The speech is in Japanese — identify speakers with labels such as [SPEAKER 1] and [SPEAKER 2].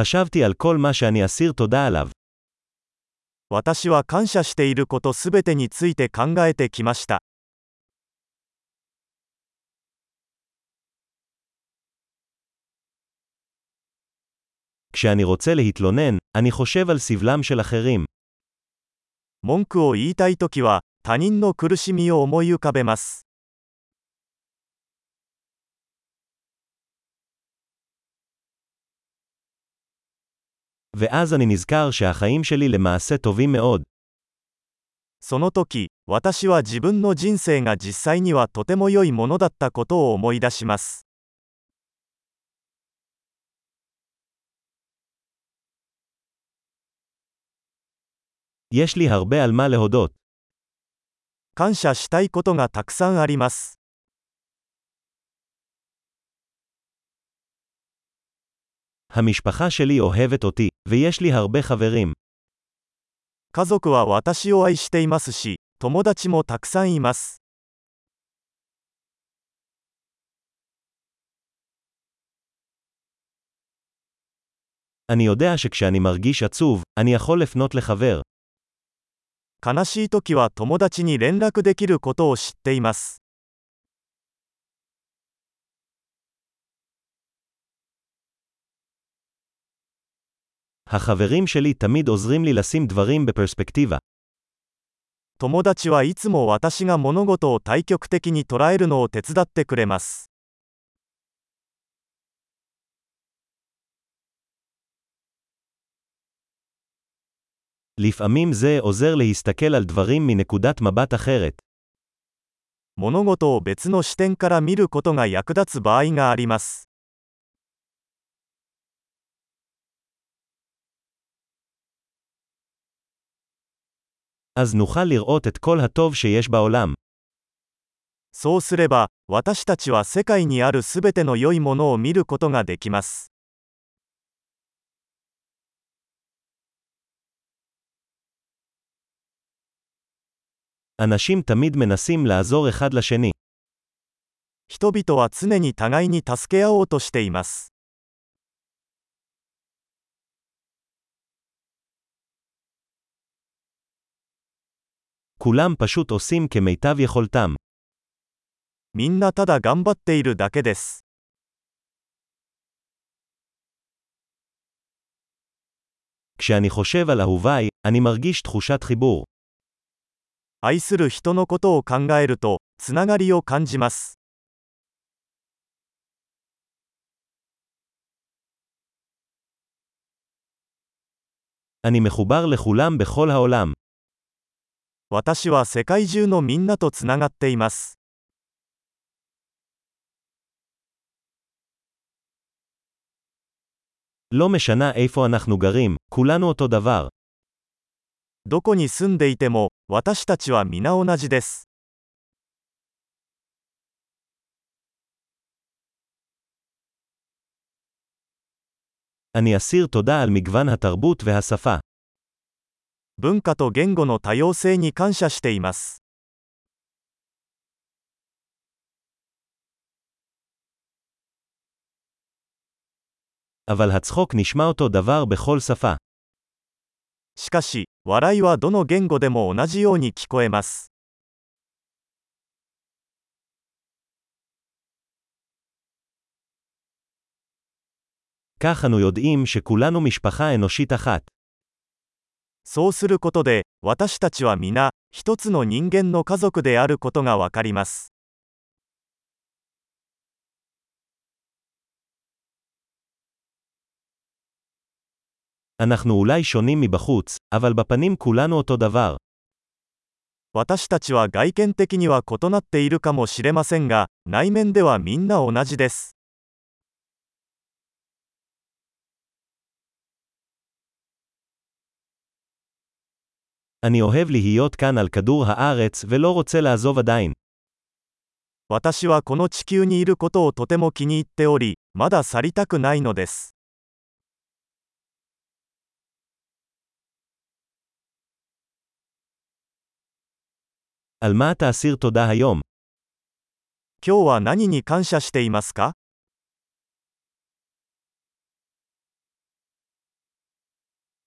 [SPEAKER 1] חשבתי על כל מה שאני אסיר תודה
[SPEAKER 2] 私は感謝していることすべてについて考えてきました。文句を言いたいときは他人の苦しみを思い浮かべます。
[SPEAKER 1] ואז אני נזכר שהחיים שלי למעשה טובים מאוד.
[SPEAKER 2] その時、私は自分の人生が実際にはとても良いものだったことを思い出します。
[SPEAKER 1] יש לי הרבה על מה להודות.
[SPEAKER 2] 感謝したいことがたくさんあります。
[SPEAKER 1] המשפחה שלי אוהבת אותי. ויש לי הרבה חברים.
[SPEAKER 2] 家族は私を愛していますし、友達もたくさんいます。悲しい時は友達に連絡できることを知っています。
[SPEAKER 1] החברים שלי תמיד עוזרים לי לשים
[SPEAKER 2] 友達はいつも私が物事を大局的に捉えるのを手伝ってくれます。物事を別の視点から見ることが役立つ場合があります。そうすれば、私たちは世界にあるすべての良いものを見ることができます。人々は常に互いに助け合おうとしています。
[SPEAKER 1] כולם פשוט עושים כמיטב יכולתם.
[SPEAKER 2] みんなただ頑張っているだけです。
[SPEAKER 1] כשאני חושב על אהוביי, אני מרגיש תחושת חיבור.
[SPEAKER 2] 愛する人のことを考えると、つながりを感じます。
[SPEAKER 1] אני מחובר לכולם בכל העולם.
[SPEAKER 2] 私は世界中のみんなとつながっています。
[SPEAKER 1] לא משנה איפה אנחנו גרים, כולנו אותו דבר.
[SPEAKER 2] どこに住んでいても、私たちは皆同じです。
[SPEAKER 1] אני אסיר תודה על מגוון התרבות והשפה.
[SPEAKER 2] 文化と言語の多様性に感謝していますしかし、笑いはどの言語でも同じように聞こえます。
[SPEAKER 1] כך אנו יודעים שכולנו משפחה אנושית אחת.
[SPEAKER 2] そうすることで私たちは皆一つの人間の家族であることがわかります。私たちは外見的には異なっているかもしれませんが内面ではみんな同じです。
[SPEAKER 1] אני אוהב להיות כאן על כדור הארץ ולא רוצה לעזוב עדיין.
[SPEAKER 2] 私はこの地球にいることをとても気に入っており、まだ去りたくないのです。今日は何に感謝していますか？